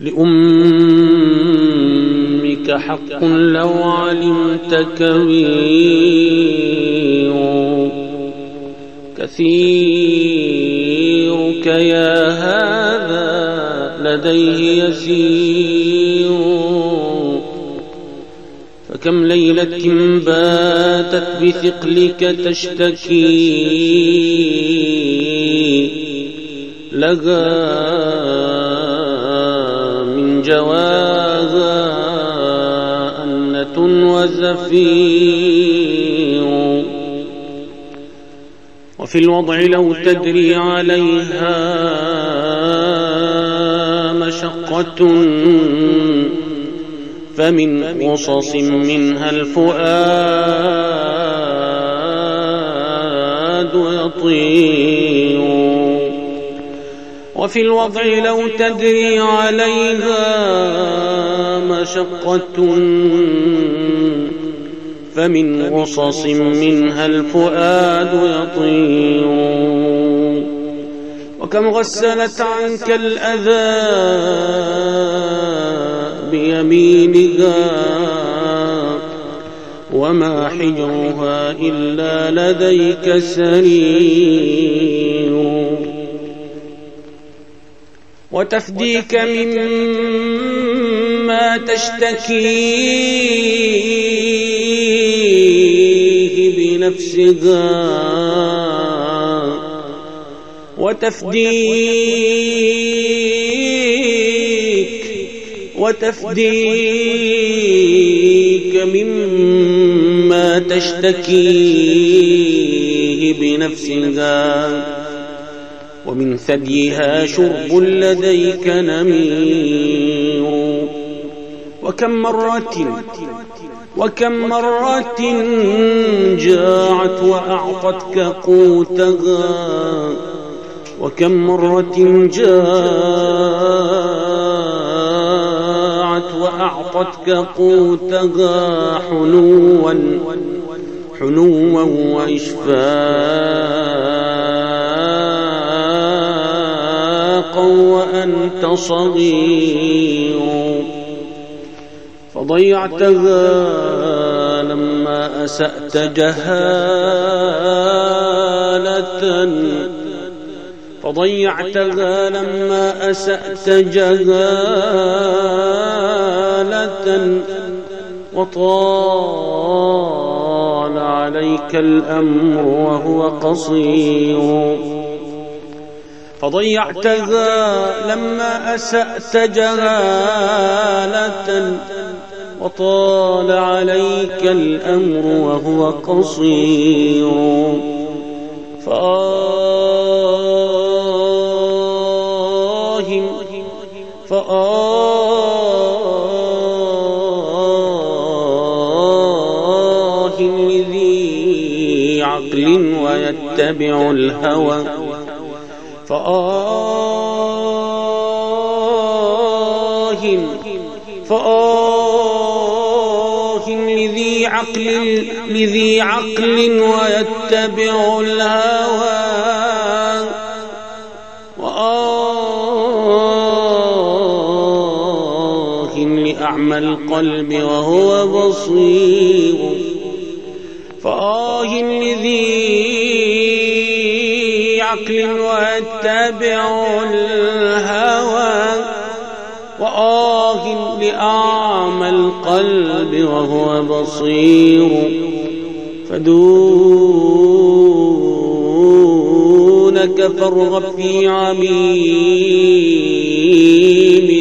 لأمك حق لو علمت كبير كثيرك يا هذا لديه يسير. فكم ليلة باتت بثقلك تشتكي. لها من جواها أنة وزفير. وفي الوضع لو تدري عليها مشقة فمن قصص منها الفؤاد يطير. وفي الوضع لو تدري عليها مشقة فمن غصص منها الفؤاد يطير. وكم غسلت عنك الأذى بيمينها؟ وما حجرها إلا لديك سرير. وتفديك مما تشتكيه بنفسها وتفديك وتفديك مما تشتكيه بنفسها ومن ثديها شرب لديك نمير. وكم مرة وكم مرة جاعت وأعطتك قوتها. وكم مرة جاعت وأعطتك قوتها حنوا حنوا وإشفاقا وأنت صغير فضيعتها لما أسأت جهالة فضيعتها لما أسأت جهالة وطال عليك الأمر وهو قصير فضيعتها لما أسأت جهالة وطال عليك الأمر وهو قصير. فآه فآه لذي عقل ويتبع الهوى. فآه فآه لذي عقل لذي عقل ويتبع الهوى. وآه لأعمى القلب وهو بصير. فآه لذي عقل واتبع الهوى وآه لأعمى القلب وهو بصير فدونك فارغب في عميم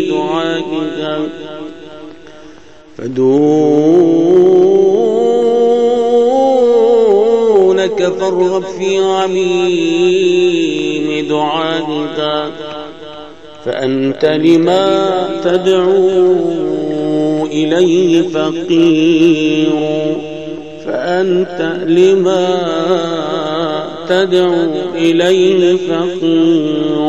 دعائك فدونك فارغب في عميم فأنت لما تدعو إليه فقير. فأنت لما تدعو إليه فقير.